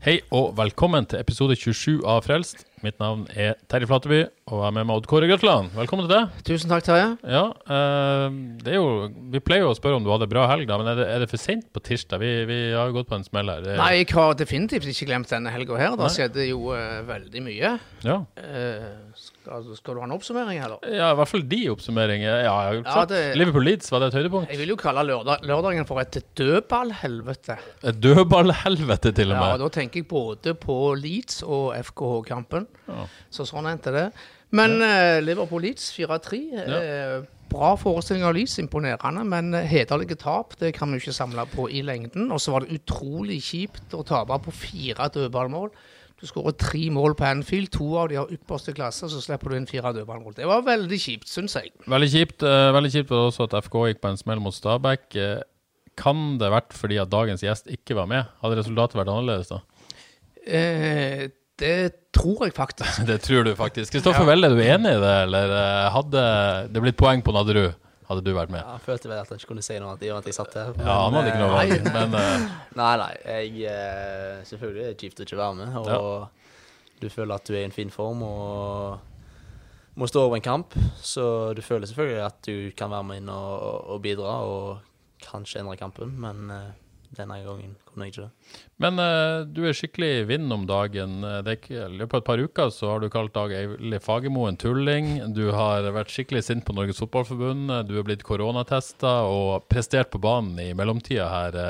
Hei og velkommen til episode 27 av Frelst. Mitt navn er Terje Flateby, og jeg er med meg Odd Kåre Grøtland. Velkommen til deg. Tusen takk, Terje. Ja, eh, det er jo Vi pleier jo å spørre om du hadde bra helg, da, men er det, er det for sent på tirsdag? Vi, vi har jo gått på en smell her. Det- Nei, jeg har definitivt ikke glemt denne helga her. Da skjedde jo eh, veldig mye. Ja. Eh, skal, skal du ha en oppsummering, eller? ja, i hvert fall de oppsummeringer. Ja, ja, Ja, det- Liverpool Leeds, var det et høydepunkt? Jeg vil jo kalle lørdag, lørdagen for et dødballhelvete. Et dødballhelvete, til og med? Ja, og da tenker jeg både på Leeds og FKH-kampen. Ja. Så sånn endte det. Men eh, Liverpool-Leeds 4-3. Eh, bra forestilling av Leeds, imponerende. Men eh, hederlige tap det kan vi ikke samle på i lengden. Og så var det utrolig kjipt å tape på fire dødballmål. Du skårer tre mål på Anfield, to av de har ypperste klasse, så slipper du inn fire dødballmål. Det var veldig kjipt, syns jeg. Veldig kjipt. eh, veldig kjipt var det også at FK gikk på en smell mot Stabæk. Eh, kan det vært fordi at dagens gjest ikke var med? Hadde resultatet vært annerledes da? Eh, det tror jeg faktisk. Det tror du faktisk. Kristoffer Welle, er du enig i det, eller eh, hadde det blitt poeng på Nadderud? Hadde du vært med? Ja, jeg følte vel at jeg ikke kunne si noe annet i og med at jeg satt her. Ja, han hadde ikke noe valg, men uh... Nei, nei. Jeg, eh, selvfølgelig er det kjipt å ikke være med. Og du føler at du er i en fin form og må stå over en kamp. Så du føler selvfølgelig at du kan være med inn og, og, bidra og kanskje endre kampen, men eh, denne gangen kunne jeg ikke det. Men uh, du er skikkelig i vinden om dagen. Eh, Det er I løpet av et par uker så har du kalt Dag Eile Fagermo en tulling. Du har vært skikkelig sint på Norges Fotballforbund. Eh, Du er blitt koronatesta og prestert på banen i mellomtida her.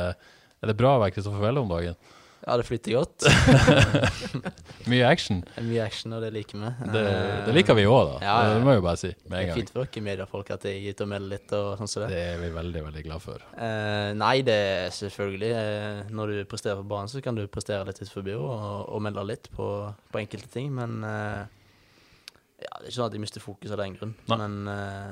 Er det bra å være Kristoffer Welle om dagen? Ja, det flyter godt. Mye action. Mye action, og det liker vi. Det, det liker vi òg, da. Ja, ja. Det må jeg jo bare si med Det er fint for dere mediefolk at jeg er ute og melder litt og sånn som det. Det er vi veldig, veldig glad for. Eh, nei, det er selvfølgelig eh, Når du presterer på banen, så kan du prestere litt ut forbi og, og melde litt på, på enkelte ting, men eh, Ja, det er ikke sånn at jeg mister fokus av den grunn, Nei. men eh,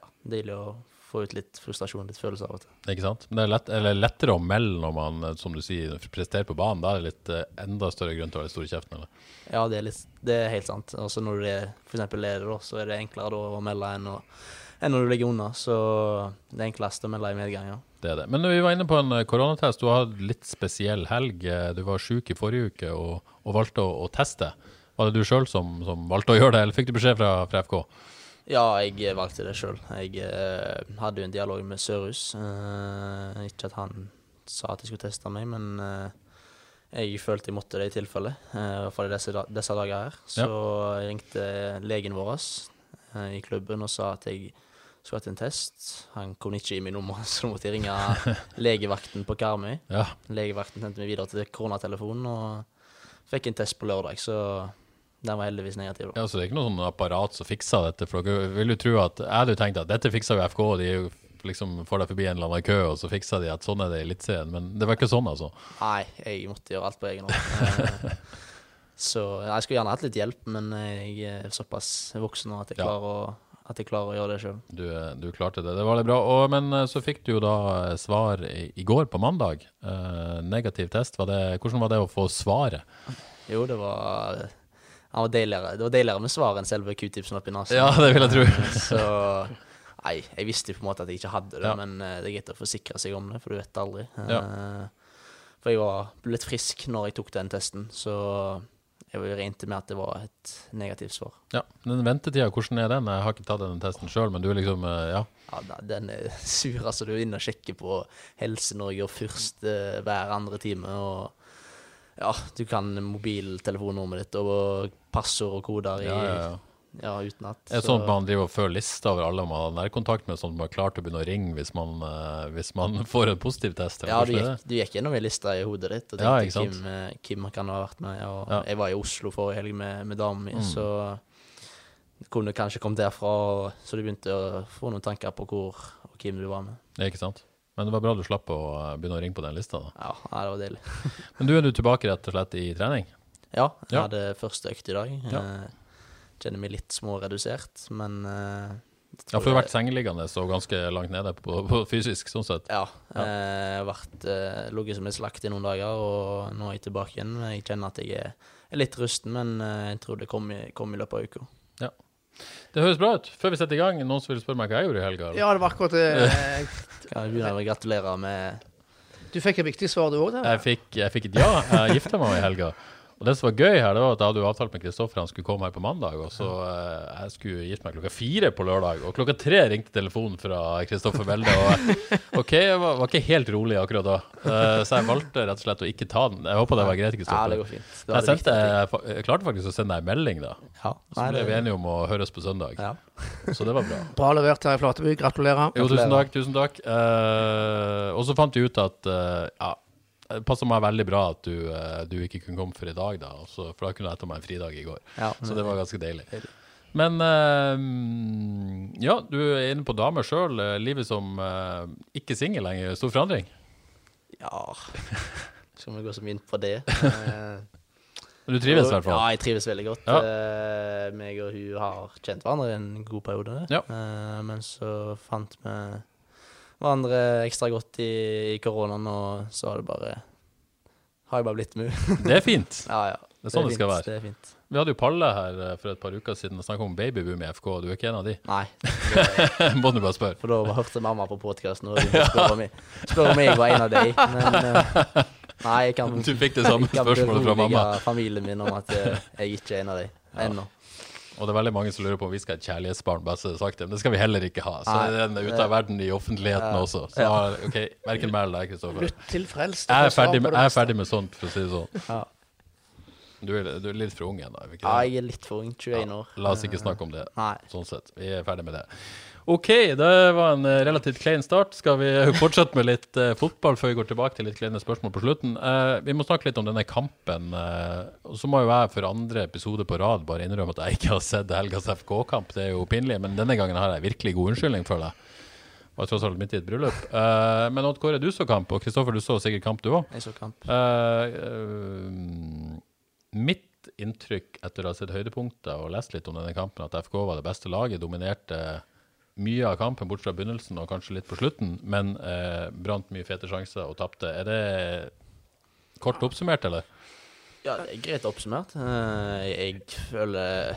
ja, deilig å få ut litt frustrasjon, litt følelser av og til. Ikke sant? Men det er lett, eller lettere å melde når man, eh, som du sier, presterer på banen. Da er det litt eh, enda større grunn til å være stor i kjeften, eller? Ja, det er, litt, det er helt sant. Også når du er f.eks. leder, da, så er det enklere da å melde enn, å, enn når du ligger unna. Så det er enklest å melde i medgang, ja. Det er det. Men vi var inne på en eh, koronatest. Du har hatt litt spesiell helg. Du var sjuk i forrige uke og, og valgte å, å teste. Var det du sjøl som, som valgte å gjøre det, eller fikk du beskjed fra, fra FK? Ja, jeg valgte det sjøl. Jeg eh, hadde jo en dialog med Sørhus. Eh, ikke at han sa at de skulle teste meg, men eh, jeg følte jeg måtte det i tilfelle. Uh, for disse, disse dager her. Så jeg ringte legen vår eh, i klubben og sa at jeg skulle hatt en test. Han kunne ikke gi meg nummer, så måtte jeg ringe legevakten på Karmøy. Ja. Legevakten sendte meg videre til koronatelefonen og fikk en test på lørdag, så den var heldigvis negativ. da. ja, så det er ikke noe sånn apparat som fikser dette? For dere vil jo tro at Jeg hadde jo tenkt at dette fikser jo FK, og de liksom får deg forbi en eller annen kø, og så fikser de at sånn er det i Eliteserien. Men det var ikke sånn, altså. Nei, jeg måtte gjøre alt på egen hånd. Eh, Så jeg skulle gjerne hatt litt hjelp, men jeg er såpass voksen nå at jeg Ja. klarer å, at jeg klarer å gjøre det sjøl. Du, eh, du klarte det. Det var litt bra. Og, men eh, så fikk du jo da svar i, i går, på mandag. Eh, negativ test. Var det, hvordan var det å få svaret? Jo, det var, han var deiligere. det var deiligere med svar enn selve q-tipsen oppi nesen. Ja, det vil jeg tro. Eh, Så Nei, jeg visste jo på en måte at jeg ikke hadde det, Ja. men eh, det er greit å forsikre seg om det, for du vet det aldri. Ja. Eh, For jeg var litt frisk når jeg tok den testen, så jeg regnet med at det var et negativt svar. Ja, Den ventetida, hvordan er den? Jeg har ikke tatt den testen sjøl, men du liksom Ja. Ja, den er sur. Altså, du er inne og sjekker på Helse-Norge og først eh, hver andre time. Og ja, du kan mobiltelefonnummeret ditt og passord og koder i, ja, ja, ja, ja. utenat. Er det sånn at man driver og fører liste over alle man har nærkontakt med, sånn at man er klar til å begynne å ringe hvis man, eh, hvis man får en positiv test? Ja, du gikk, du gikk gjennom ei liste i hodet ditt og Ja, tenkte sant? hvem, eh, hvem kan ha vært med. Og Ja. Jeg var i Oslo forrige helg med, med damen min, Mm. så kunne kanskje kommet derfra, og- så du begynte å få noen tanker på hvor og hvem du var med. Ikke sant? Men det var bra du slapp å eh, begynne å ringe på den lista. da. Ja, nei, det var deilig. Men du er du tilbake rett og slett i trening? Ja, jeg Ja. hadde første økt i dag. Ja. Eh, kjenner meg litt småredusert, men eh, Ja, for du har vært sengeliggende og ganske langt nede på, på fysisk, sånn sett. Ja. Ja. Jeg har ligget som en slakt i noen dager, og nå er jeg tilbake igjen. Jeg kjenner at jeg er, litt rusten, men jeg tror det kommer i, kom i løpet av uka. Det høres bra ut. Før vi setter i gang, noen som vil spørre meg hva jeg gjorde i helga? Ja, det var akkurat det. ja, med å gratulere med Du fikk et viktig svar, du òg. Jeg fikk, jeg fikk et ja. Jeg gifta meg i helga. Og det som var gøy her, det var at jeg hadde jo avtalt med Kristoffer han skulle komme her på mandag. Og så eh, jeg skulle gifte meg klokka fire på lørdag, og klokka tre ringte telefonen fra Kristoffer Welde. Og OK, jeg var, var ikke helt rolig akkurat da, Eh, så jeg valgte rett og slett å ikke ta den. Jeg håper det var greit, Ja, det Kristoffer. går fint. Det var Jeg, det sendte, viktige. jeg, fa- jeg klarte faktisk å sende deg en melding, da. Ja, Så nei, ble vi det, enige om å høres på søndag. ja. Så det var bra. Bra levert i Flateby. Gratulerer. Jo, tusen takk. tusen takk Eh, Og så fant vi ut at eh, ja, det passa meg veldig bra at du, eh, du ikke kunne komme for i dag, da. Også, for da kunne jeg ta meg en fridag i går. Ja, Så det var ganske deilig. Men uh, ja, du er inne på damer sjøl. Livet som uh, ikke singel lenger. Stor forandring. ja. Skal vi gå så mye inn på det? Eh, Men du trives i hvert fall. Ja, jeg trives veldig godt. Ja. Uh, meg og hun har kjent hverandre i en god periode. Ja. Eh, men så fant vi hverandre ekstra godt i, i koronaen, og så har det bare Har jeg bare blitt med. Det er fint. ja, ja. Det er sånn det skal fint, være. Det er fint. Vi hadde jo Palle her eh, for et par uker siden og snakka om babyboom i FK. og Du er ikke en av de? Nei. Må du bare spørre. For da hørte mamma på podkasten og hun spør om jeg, om jeg var en av de. Men eh, nei, jeg kan, Du fikk det samme spørsmålet fra mamma. berolige familien min om at eh, jeg ikke er en av de ennå. Og det er veldig mange som lurer på om vi skal ha et kjærlighetsbarn. bare så det sagt det, Men det skal vi heller ikke ha. Så Nei. er ute av verden i offentligheten Ja. også. Så Ja. OK, verken meg eller deg, Kristoffer. Lytt til frelst. Jeg er ferdig med, jeg er ferdig med sånt, for å si det sånn. Ja. Du er, du er litt for ung ennå. ja, jeg er litt for ung. 21 år. La oss ikke snakke om det. Nei. Sånn sett. Vi er ferdig med det. OK, det var en eh, relativt klein start. Skal vi fortsette med litt eh, fotball før vi går tilbake til litt kleine spørsmål på slutten? Eh, vi må snakke litt om denne kampen. eh, og så må jo jeg for andre episode på rad bare innrømme at jeg ikke har sett helgas FK-kamp. Det er jo pinlig, men denne gangen har jeg virkelig god unnskyldning for det. Var tross alt midt i et bryllup. Eh, men Odd Kåre, du så kamp, og Kristoffer, du så sikkert kamp, du òg. Jeg så kamp. Eh, mitt inntrykk etter å ha sett høydepunkter og lest litt om denne kampen, at FK var det beste laget, dominerte mye av kampen, bortsett fra begynnelsen og kanskje litt på slutten, men eh, brant mye fete sjanser og tapte. Er det kort oppsummert, eller? Ja, det er greit oppsummert. Eh, jeg føler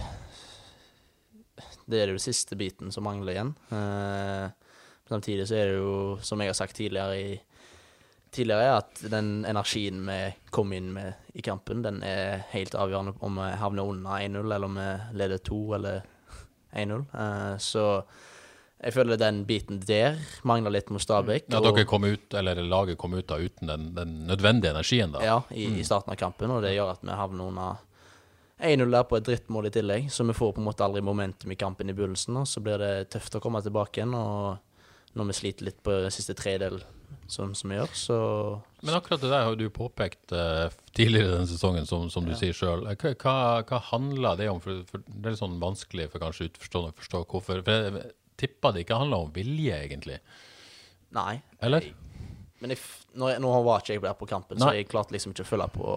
Det er jo den siste biten som mangler igjen. Eh, Samtidig så er det jo, som jeg har sagt tidligere, i, tidligere at den energien vi kom inn med i kampen, den er helt avgjørende om vi havner under 1-0, eller om vi leder 2 eller 1-0. Eh, så jeg føler den biten der mangler litt mot Stabæk. At dere kom ut, eller laget kom ut da uten den, den nødvendige energien, da? Ja, i, i starten av kampen, og det gjør at vi havner under 1-0 der på et drittmål i tillegg, så vi får på en måte aldri momentum i kampen i begynnelsen, og så blir det tøft å komme tilbake igjen, og når vi sliter litt på siste tredel, som, som vi gjør, så Men akkurat det der har du påpekt uh, tidligere denne sesongen, som, som du Ja. sier sjøl. Hva, hva, hva handler det om? For, for det er litt sånn vanskelig for kanskje utforstående å forstå hvorfor. For jeg tippa det ikke handler om vilje, egentlig. Nei. Eller? Men if, når jeg, nå var ikke jeg der på kampen, så jeg klarte liksom ikke å følge på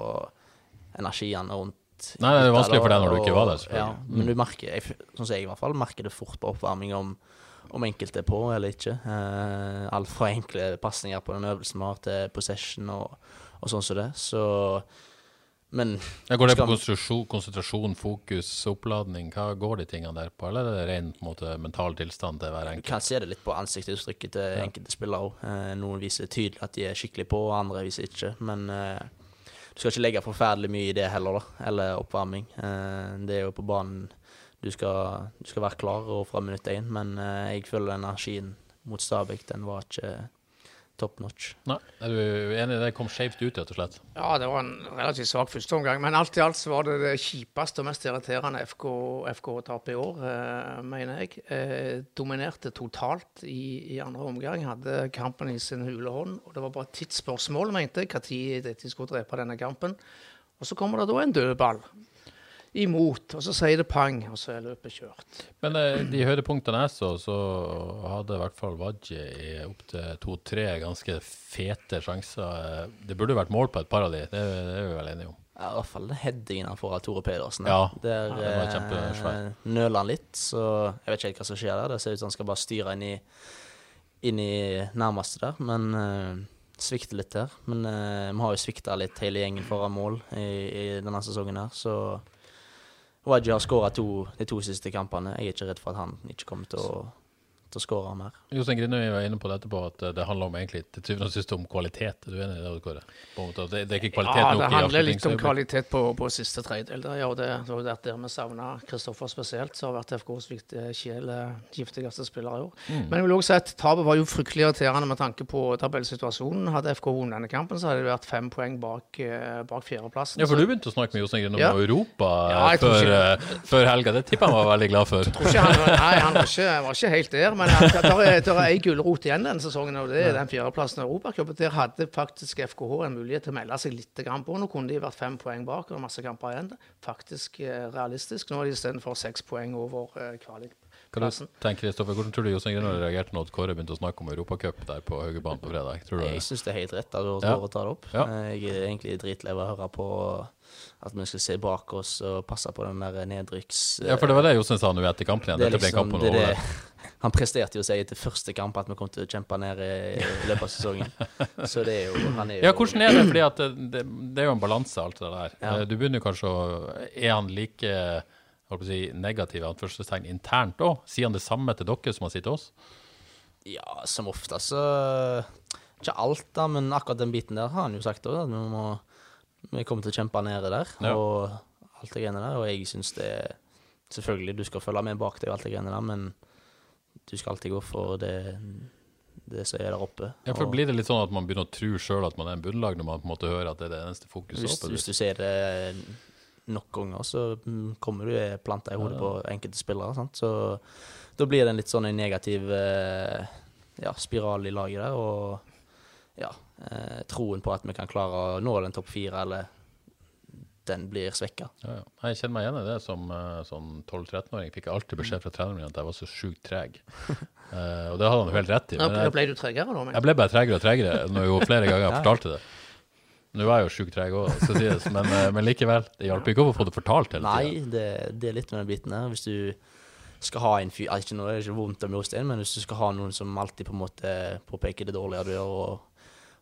energien rundt Nei, det er vanskelig for deg når du ikke var der, Ja. Mm. men du merker, jeg, sånn som jeg i hvert fall, merker det fort på oppvarming om, om enkelte er på eller ikke. Eh, alt fra enkle pasninger på den øvelsen vi har, til possession og, og sånn som det. Så Men Ja, går det på konsentrasjon, konsentrasjon, fokus, oppladning? Hva går de tingene der på? Eller er det ren på måte, mental tilstand til hver Du enkelt? kan se det litt på ansiktsuttrykket til enkelte spillere òg. Eh, noen viser tydelig at de er skikkelig på, andre viser ikke. Men eh, du skal ikke legge forferdelig mye i det heller, da. Eller oppvarming. Eh, det er jo på banen du skal, du skal være klar og fra minutt én, men jeg føler energien mot Stabæk, den var ikke top notch. Nei, er du enig? Det kom skjevt ut, rett og slett. Ja, det var en relativt svak førsteomgang. Men alt i alt så var det det kjipeste og mest irriterende FK, FK-tapet i år, eh, mener jeg. Eh, dominerte totalt i, i andre omgang. Hadde kampen i sin hule hånd. Og det var bare et tidsspørsmål, mente jeg, når de skulle drepe denne kampen. Og så kommer det da en dødball. Imot, og så sier det pang, og så er løpet kjørt. Men eh, de høydepunktene jeg så, så hadde i hvert fall Wadji opptil to-tre ganske fete sjanser. Eh, Det burde vært mål på et par av de, det, det er vi vel enige om. Ja, I hvert fall headingen han får av Tore Pedersen. Ja, Der ja, eh, nøler han litt, så jeg vet ikke helt hva som skjer der. Det ser ut som han skal bare styre inn i, inn i nærmeste der, men eh, svikter litt der. Men eh, vi har jo svikta litt hele gjengen foran mål i, i denne sesongen her, så Waji har skåra de to siste kampene. Jeg er ikke redd for at han ikke kommer til å, til å skåre mer. Jostein Grindøy var inne på dette på at det handler om egentlig til syvende og sist om kvalitet. Er du enig i det, Kåre? På en måte, det, det er ikke kvalitet Ja, nok det handler litt om kvalitet på, på siste tredjedel. Det, ja, det, det var jo der vi savna Kristoffer spesielt, som har vært FKs sjel, eh, giftigste spiller i år. Mm. Men jeg vil også si at tapet var jo fryktelig irriterende med tanke på tabellsituasjonen. Hadde FK vunnet denne kampen, så hadde det vært fem poeng bak, eh, bak fjerdeplassen. Ja, for du begynte å snakke med Jostein Grindøy Ja. om Europa Ja, før, ikke- eh, før helga. Det tipper jeg han var veldig glad for. tror ikke han, nei, han var ikke, var ikke helt der. Men det er, ei gulrot igjen denne sesongen, og det er den fjerdeplassen i Europacupen. Der hadde faktisk FKH en mulighet til å melde seg litt grann på. Nå kunne de vært fem poeng bak og masse kamper igjen. Faktisk eh, realistisk. Nå er de istedenfor seks poeng over eh, Hva du tenker, Kristoffer? Hvordan tror du Jostein Grindøy reagerte når Kåre begynte å snakke om Europacup der på Haugebanen på fredag? Tror du Jeg syns det er helt rett av Ja. å ta det opp. Ja. Jeg er egentlig dritlei av å høre på at vi skal se bak oss og passe på den der nedrykks... Ja, for det var det Jostein sa nå etter kampen igjen. Det er Dette ble liksom, kampen det er over. det. Han presterte jo å si etter første kamp at vi kom til å kjempe ned i, i løpet av sesongen. Så det er jo Han er jo Ja, hvordan er det? Fordi at det, det, det er jo en balanse, alt det der. Ja. Eh, Du begynner kanskje å Er han like holdt si, negativ anførselstegn internt òg? Sier han det samme til dere som han sier til oss? Ja, som ofte så Ikke alt, da, men akkurat den biten der har han jo sagt òg. At vi må Vi kommer til å kjempe nede der. Ja. Og alt det greiene der. Og jeg syns det Selvfølgelig, du skal følge med bak deg og alt det greiene der, men du skal alltid gå for det, det som er der oppe. Ja, for Og- Blir det litt sånn at man begynner å tro sjøl at man er en bunnlag, når man på en måte hører at det er det eneste fokuset? Hvis, oppe? hvis du ser det nok ganger, så mm, kommer du planta i hodet på enkelte spillere. Sant? Så da blir det en litt sånn en negativ eh, ja, spiral i laget der. Og ja, eh, troen på at vi kan klare å nå den topp fire, eller den blir svekka. Ja, ja. Jeg kjenner meg igjen i det. Som eh, sånn 12-13-åring fikk jeg alltid beskjed fra treneren min at jeg var så sjukt treg. uh, og det hadde han jo helt rett i. Men jeg, ble du tregere da? Men? jeg ble bare tregere og tregere når jo flere ganger jeg fortalte det. Nå er jeg jo sjukt treg òg, men, eh, men likevel. Det hjalp ikke å få det fortalt hele Nei, det, det er litt med den biten der. Hvis du skal ha en fyr altså, ikke noe, Det er ikke vondt om Jostein, men hvis du skal ha noen som alltid på en måte påpeker det dårlige du gjør, og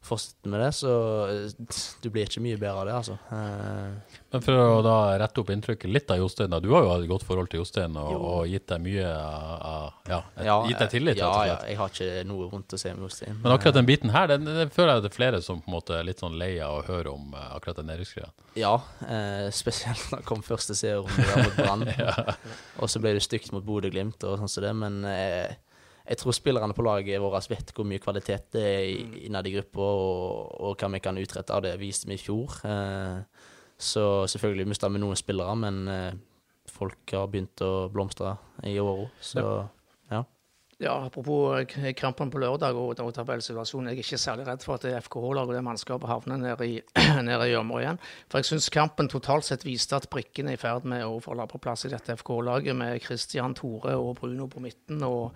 fortsetter med det, så eh, du blir ikke mye bedre av det, altså. Eh, Men for å da rette opp inntrykket litt av Jostein, da. Du har jo hatt et godt forhold til Jostein og, Jo. og gitt deg mye av ja, et, ja, gitt deg tillit, Ja, ja, jeg har ikke noe vondt å si med Jostein. Men akkurat den biten her, den, den føler jeg det er flere som på en måte er litt sånn lei av å høre om eh, akkurat den nedrykksgreia. Ja, eh, spesielt da kom første serierunde mot Brann. Og så ble det stygt mot Bodø-Glimt og sånn som det, men eh, jeg tror spillerne på laget vårt vet hvor mye kvalitet det er i- innad i gruppa, og, og hva vi kan utrette av det, viste vi i fjor. Eh, så selvfølgelig mista vi noen spillere, men eh, folk har begynt å blomstre i åra, så ja. Ja, Apropos krampene kampen på lørdag og, og tabellsituasjonen. Jeg er ikke særlig redd for at FKH-laget og det mannskapet havner nede i, nede i gjørma igjen. For jeg syns kampen totalt sett viste at brikkene er i ferd med å falle på plass i dette FKH-laget, med Christian Tore og Bruno på midten. og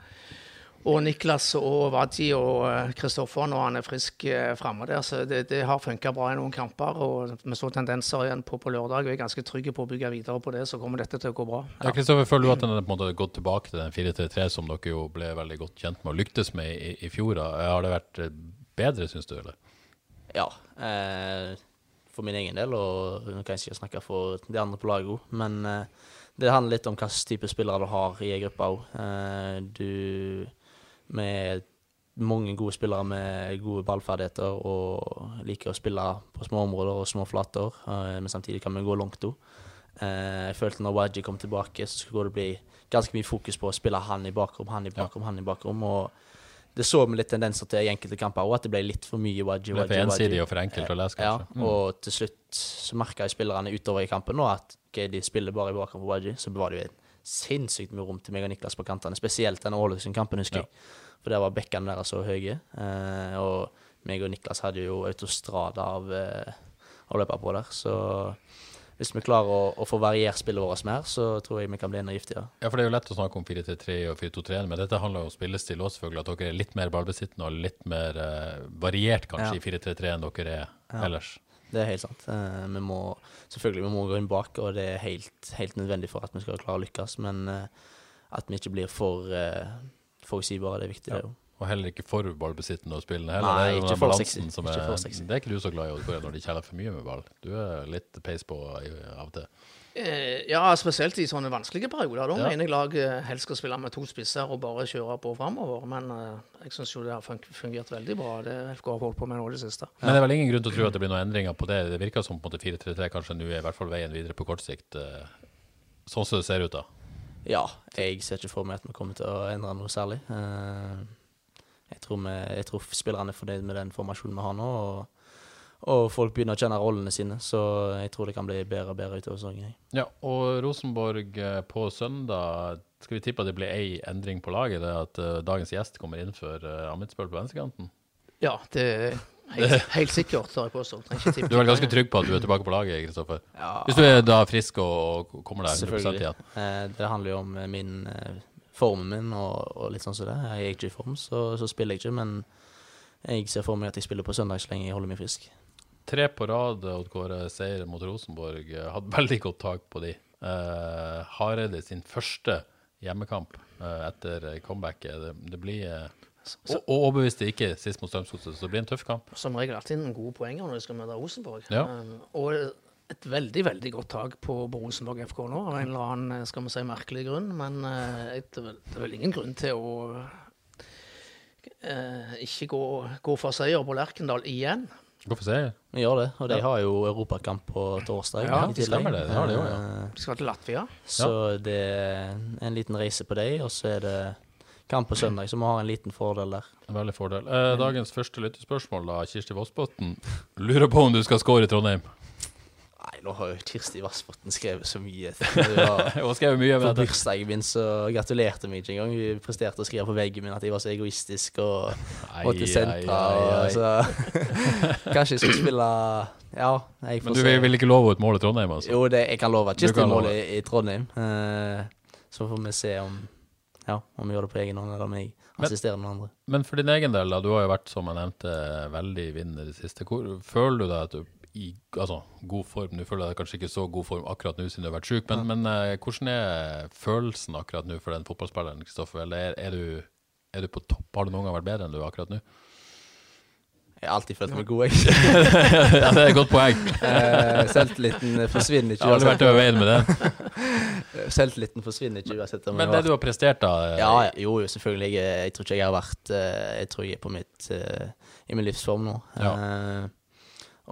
og Niklas og Wadji og eh, Kristoffer når han er frisk eh, framme der. Så det, det har funka bra i noen kamper. og Vi så tendenser igjen på, på lørdag. og Jeg er ganske trygg på å bygge videre på det, så kommer dette til å gå bra. Ja, Kristoffer, Føler du at den har gått tilbake til den 4-3-3 som dere jo ble veldig godt kjent med og lyktes med i, i fjor? da? Har det vært eh, bedre, syns du? eller? Ja. Eh, for min egen del, og nå kan jeg ikke snakke for de andre på laget òg, men eh, det handler litt om hvilken type spillere du har i ei gruppe òg. Eh, du Med mange gode spillere med gode ballferdigheter og liker å spille på små områder og små flater, eh, men samtidig kan vi gå langt òg. Eh, jeg følte når Waji kom tilbake, så skulle det bli ganske mye fokus på å spille han i bakrom, han i bakrom, han i bakrom. og det så vi litt tendenser til i enkelte kamper òg, at det ble litt for mye Waji. Det ble for ensidig og for enkelt å lese, Ja, kanskje. Mm. og til slutt så merka spillerne utover i kampen nå at okay, de spiller bare i bakrom for Waji. Så var det jo sinnssykt mye rom til meg og Niklas på kantene, spesielt denne Ålesund-kampen, husker Ja. jeg. For der var bekkene deres så høye. Eh, og meg og Niklas hadde jo autostrada av eh, å løpe på der, så hvis vi klarer å, å få variert spillet vårt mer, så tror jeg vi kan bli enda giftigere. Ja, for det er jo lett å snakke om 4-3-3 og 4-2-3, men dette handler jo om spillestil også, selvfølgelig. At dere er litt mer ballbesittende og litt mer eh, variert kanskje Ja. i 4-3-3 enn dere er Ja. ellers. Det er helt sant. Eh, vi må, selvfølgelig vi må gå inn bak, og det er helt, helt nødvendig for at vi skal klare å lykkes. Men eh, at vi ikke blir for uh, forutsigbare, det er viktig. Ja. det jo. Og heller ikke for ballbesittende og spillende heller. Nei, det er ikke for sexy. som Ikke er, for sexy. Det er ikke du så glad i Oddkåre, når de kjeller for mye med ball. Du er litt peis på av og til. Eh, ja, spesielt i sånne vanskelige perioder. Da Ja. mener jeg laget helst skal spille med to spisser og bare kjøre på framover. Men uh, jeg syns jo det har fungert veldig bra, det FK har holdt på med nå i det siste. Men det er vel ingen grunn til å tro at det blir noen endringer på det. Det virker som på en måte 4-3-3 kanskje nå er i hvert fall veien videre på kort sikt. eh, Sånn som det ser ut da. Ja, jeg ser ikke for meg at vi kommer til å endre noe særlig. Eh, jeg, tror vi, jeg tror spillerne er fornøyd med den formasjonen vi har nå, og, og folk begynner å kjenne rollene sine. Så jeg tror det kan bli bedre og bedre utover sesongen. Ja, og Rosenborg eh, på søndag, skal vi tippe at det blir ei endring på laget? Det at uh, dagens gjest kommer inn for uh, Amitsbøl på venstrekanten? Ja, det er helt, helt sikkert, har jeg påstått. Du er vel ganske trygg på at du er tilbake på laget, Kristoffer? Ja, Hvis du er da frisk og og kommer deg 100 Selvfølgelig. igjen? Eh, det handler jo om min formen min og, og litt sånn som det. Jeg er ikke i form, så, så spiller jeg ikke. Men jeg ser for meg at jeg spiller på søndag så lenge jeg holder meg frisk. Tre på rad, Odd Kåre, seier mot Rosenborg. eh, Hadde veldig godt tak på de. Uh, Hareide sin første hjemmekamp eh, etter comebacket. Det, det blir eh, så, og overbeviste ikke sist mot Strømsgodset, så det blir en tøff kamp. Som regel alltid noen gode poenger når de skal møte Rosenborg. Ja. Um, og et veldig veldig godt tak på på Rosenborg FK nå, av en eller annen skal vi si, merkelig grunn. Men eh, det, er vel, det er vel ingen grunn til å eh, ikke gå, gå for seier på Lerkendal igjen. Hvorfor seier? Vi gjør det, og de har jo europakamp på torsdag. Ja, i tillegg. stemmer det, det har de jo, ja. Eh, De skal til Latvia. Så det er en liten reise på deg, og så er det kamp på søndag, så vi har en liten fordel der. En veldig fordel. Eh, dagens første lyttespørsmål, da, Kirsti Vossbotn Lurer på om du skal score i Trondheim? Nå har jo Kirsti Vassbotn skrevet så mye. Hun Hun skrev mye På bursdagen min så gratulerte meg ikke engang. Hun presterte å skrive på veggen min at jeg var så egoistisk og måtte og Så kanskje jeg skal spille Ja, jeg får Men du vil, vil ikke love et mål i Trondheim, altså? Jo, det, jeg kan love at Kirsti mål i, i Trondheim. Uh, så får vi se om Ja, om vi gjør det på egen hånd, eller om jeg assisterer noen andre. Men for din egen del, da, du har jo vært, som jeg nevnte, veldig i vinden i det siste. Hvor, føler du deg at du i altså, god form Nå føler jeg deg kanskje ikke så god form akkurat nå siden du har vært syk, men, men uh, hvordan er følelsen akkurat nå for den fotballspilleren, Kristoffer? Eller er, er, du, er du på topp? Har du noen gang vært bedre enn du er akkurat nå? Jeg har alltid følt meg god, jeg. ja, det er et godt poeng. uh, Selvtilliten forsvinner Jeg ikke. har aldri vært over veien med det. Selvtilliten forsvinner ikke uansett Men det du har prestert, da eh, Ja, ja, jo, jo, selvfølgelig. Jeg, jeg tror ikke jeg har vært Jeg tror jeg er på mitt uh, i min livsform nå. Ja. Eh,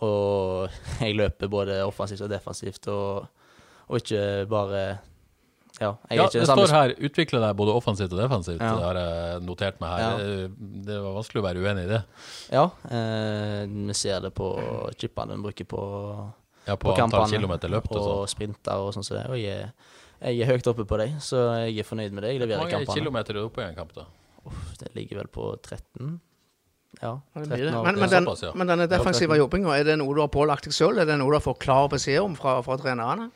og jeg løper både offensivt og defensivt, og, og ikke bare Ja, Ja, det samme står her 'utvikle deg både offensivt og defensivt'. Ja. Det har jeg notert meg her. Ja. Det, det var vanskelig å være uenig i det. Ja, eh, vi ser det på chipene vi bruker på, Ja, På, antall kampene, kilometer løpt og og sprinter og sånn som det. Og jeg, jeg er høyt oppe på deg, så jeg er fornøyd med det. Hvor mange kampene. kilometer er du oppe i en kamp, da? Uff, det ligger vel på 13. Ja, det 13 blir det. Men, men, den, såpass, ja. men denne defensive jobbinga, er det noe du har pålagt deg sjøl? Er det noe du har fått klar beskjed om fra, fra trenerne?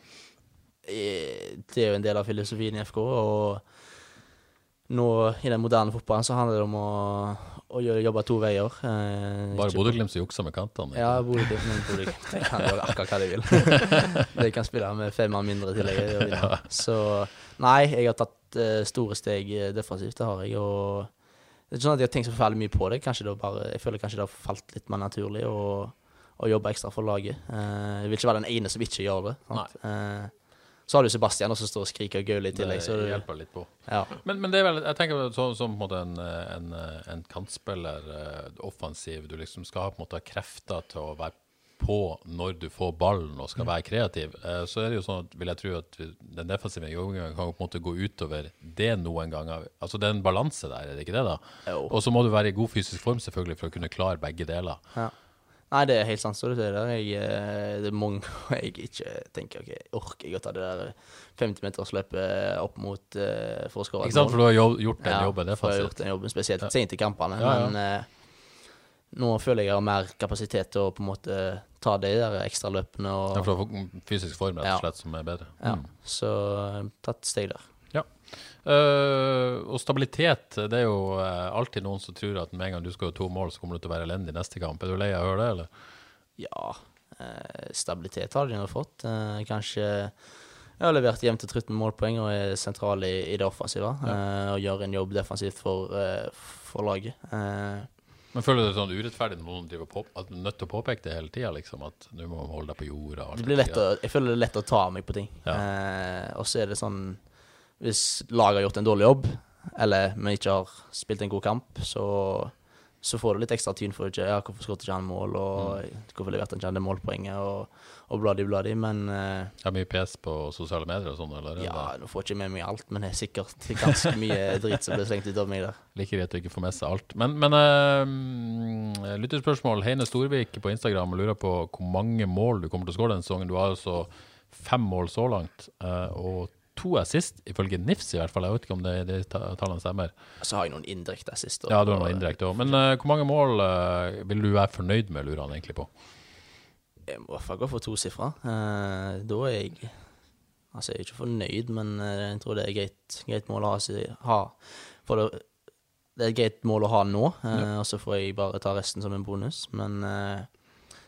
Eh, det er jo en del av filosofien i FK, og nå i den moderne fotballen så handler det om å, å jobbe to veier. Eh, Bare Bodø-Glimt som jukser med kantene? Ja, Bodø-Glimt de kan gjøre akkurat hva de vil. de kan spille med fem mann mindre i tillegg. Så nei, jeg har tatt eh, store steg eh, defensivt, det har jeg. og det er ikke sånn at jeg har tenkt så forferdelig mye på det. Det bare, jeg føler kanskje det har falt litt mer naturlig å, å jobbe ekstra for laget. Uh, jeg vil ikke være den ene som ikke gjør det. Eh, så har du Sebastian også som står og skriker og gauler i tillegg. Så det det, hjelper litt på. ja. Men, men det er vel, jeg tenker sånn som på en en, en, en kantspiller, eh, offensiv, du liksom skal ha på en måte krefter til å være på når du får ballen og skal være kreativ, eh, så er det jo sånn at vil jeg tro at den defensive jobbingen kan på en måte gå utover det noen ganger. Altså det er en balanse der, er det ikke det da? Og så må du være i god fysisk form selvfølgelig for å kunne klare begge deler. Ja. Nei, det er helt sant, det. Jeg, eh, det er mange jeg ikke tenker OK, orker jeg å ta det der 50-metersløpet opp mot uh, for å skåre Ikke sant, for du har gjort den jobben. Ja, for jeg har gjort den jobben spesielt sent i kampene. Ja, ja. Men eh, nå føler jeg jeg har mer kapasitet til å på en måte ta de der ekstra løpene. Og, Ja, for å få fysisk form, rett og slett, som er bedre. ja, Mm. Så eh, tatt steg der. Eh, og stabilitet, det er jo eh, alltid noen som tror at med en gang du skårer to mål, så kommer du til å være elendig neste kamp. Er du lei av å høre det, eller? Ja, uh, stabilitet har de nå fått. Uh, kanskje jeg har levert jevnt og trutt med målpoeng og er sentral i, i det offensive. eh, og gjør en jobb defensivt for, for laget. Eh, Men føler du det sånn urettferdig når noen driver på, at du er nødt til å påpeke det hele tida, liksom? At du må holde deg på jorda? det blir lett å, jeg føler det er lett å ta meg på ting. Ja. Eh, og så er det sånn Hvis laget har gjort en dårlig jobb, eller vi ikke har spilt en god kamp, så, så får du litt ekstra tyn for ikke, ja, hvorfor skåret ikke han mål, og Mm. hvorfor leverte han ikke det målpoenget, og, og bladi-bladi. Men eh, Er det mye pes på sosiale medier og sånn, eller? er Ja, nå får jeg ikke med meg alt, men det er sikkert ganske mye drit som blir slengt ut av meg der. like greit å ikke få med seg alt. Men, men uh, lytterspørsmål. Heine Storvik på Instagram lurer på hvor mange mål du kommer til å skåre denne sesongen. Du har altså fem mål så langt, uh, og to assist, ifølge NIFS i hvert fall. Jeg vet ikke om det, det ta- tallene stemmer. Så har jeg noen indirekte assist. Ja, du har noen indirekte òg. Men uh, hvor mange mål uh, vil du være fornøyd med, lurer han egentlig på? Jeg må i hvert fall gå for tosifra. Uh, da er jeg Altså, jeg er ikke fornøyd, men eh, jeg tror det er greit, greit mål å ha. For det, det er et greit mål å ha nå, ja. og så får jeg bare ta resten som en bonus. Men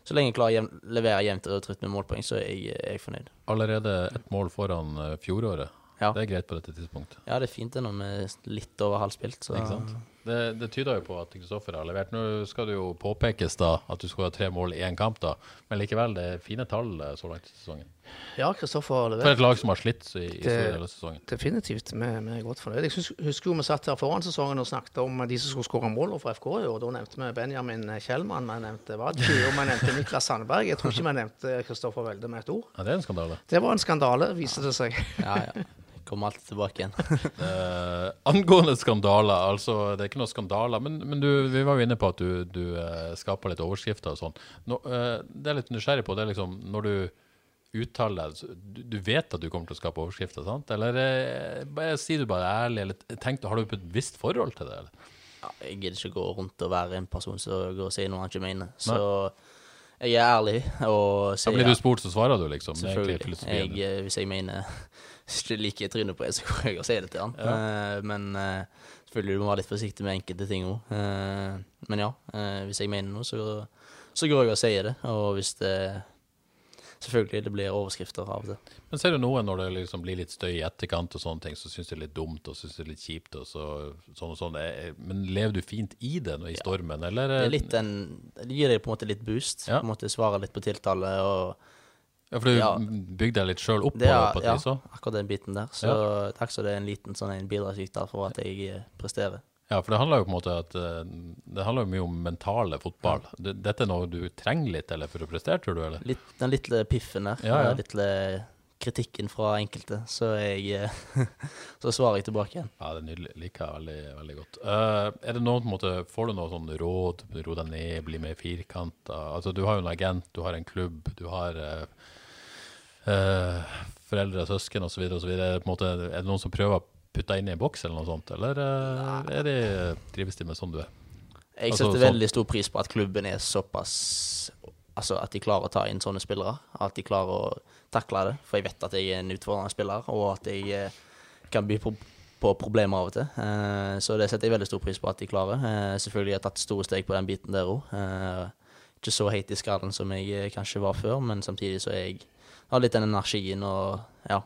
så lenge jeg klarer å levere jevnt og trutt med målpoeng, så er jeg, er jeg fornøyd. Allerede ett mål foran eh, fjoråret. Ja. Det er greit på dette tidspunktet. Ja, det er fint det når vi er litt over halvspilt. Så Ikke sant? Det, det tyder jo på at Kristoffer har levert. Nå skal det jo påpekes da at du skal ha tre mål i én kamp, da. Men likevel, det er fine tall eh, så langt i sesongen. Ja, Kristoffer har levert. For et lag som har slitt i, i Det- store deler av sesongen. definitivt. Vi, vi er godt fornøyd. Jeg husker, jo vi satt her foran sesongen og snakket om de som skulle skåre mål for FK i år. Da nevnte vi Benjamin Kjellmann, vi nevnte Wadji, og vi nevnte Niklas Sandberg. Jeg tror ikke vi nevnte Kristoffer Welde med et ord. Ja, det er en skandale. Det var en skandale, viste det seg. Ja, ja. Kommer alltid tilbake igjen. Eh, angående skandaler, altså det er ikke noe skandaler, men, men du, vi var jo inne på at du, du eh, skaper litt overskrifter og sånn. Nå, eh, det er litt nysgjerrig på, det er liksom når du uttaler deg, du, du vet at du kommer til å skape overskrifter, sant? Eller eh, sier du bare ærlig, eller tenk, har du et visst forhold til det? Eller? ja, jeg gidder ikke gå rundt og være en person som går og sier noe han ikke mener. Så jeg er ærlig og sier ja, blir du spurt, så svarer du liksom. Selvfølgelig. Jeg, eh, hvis jeg mener ikke liker trynet på en, så går jeg og sier det til han. Eh, men uh, selvfølgelig du må være litt forsiktig med enkelte ting òg. men ja, eh, hvis jeg mener noe, så, så går jeg og sier det. Og hvis det Selvfølgelig det blir overskrifter av det. Men ser du noen når det liksom blir litt støy i etterkant og sånne ting, så syns det er litt dumt og syns det er litt kjipt og så, sånn og sånn. Eh, Men lever du fint i det i stormen, eller? Det, er litt en, det gir deg på en måte litt boost. Ja. På en måte Svare litt på tiltale. og Ja, for du Ja. bygde deg litt sjøl opp på Det så? er, på et ja, vis akkurat den biten der. Så takk så det er en liten sånn en bidragsyter for at jeg eh, presterer. Ja, for det handler jo på en måte at eh, Det handler jo mye om mentale fotball. Ja. dette er noe du trenger litt eller for å prestere, tror du? eller? Litt, den lille piffen der, Ja, ja. den lille kritikken fra enkelte, så jeg eh, Så svarer jeg tilbake igjen. Ja, det er nydelig. Liker jeg veldig, veldig godt. Uh, er det noe, på en måte, Får du noe sånn råd? Ro deg ned, bli mer firkanta? Altså, du har jo en agent, du har en klubb, du har uh, uh, foreldre, søsken osv. Er det noen som prøver deg inn i en boks, eller noe sånt? Eller eh, er de, trives de med sånn du er? Jeg Altså, setter altså, veldig stor pris på at klubben er såpass Altså at de klarer å ta inn sånne spillere. At de klarer å takle det. For jeg vet at jeg er en utfordrende spiller, og at jeg eh, kan by på, på problemer av og til. Eh, så det setter jeg veldig stor pris på at de klarer. Eh, selvfølgelig har jeg tatt store steg på den biten der òg. ikke så heit i skallen som jeg eh, kanskje var før, men samtidig så er jeg har litt den energien og ja.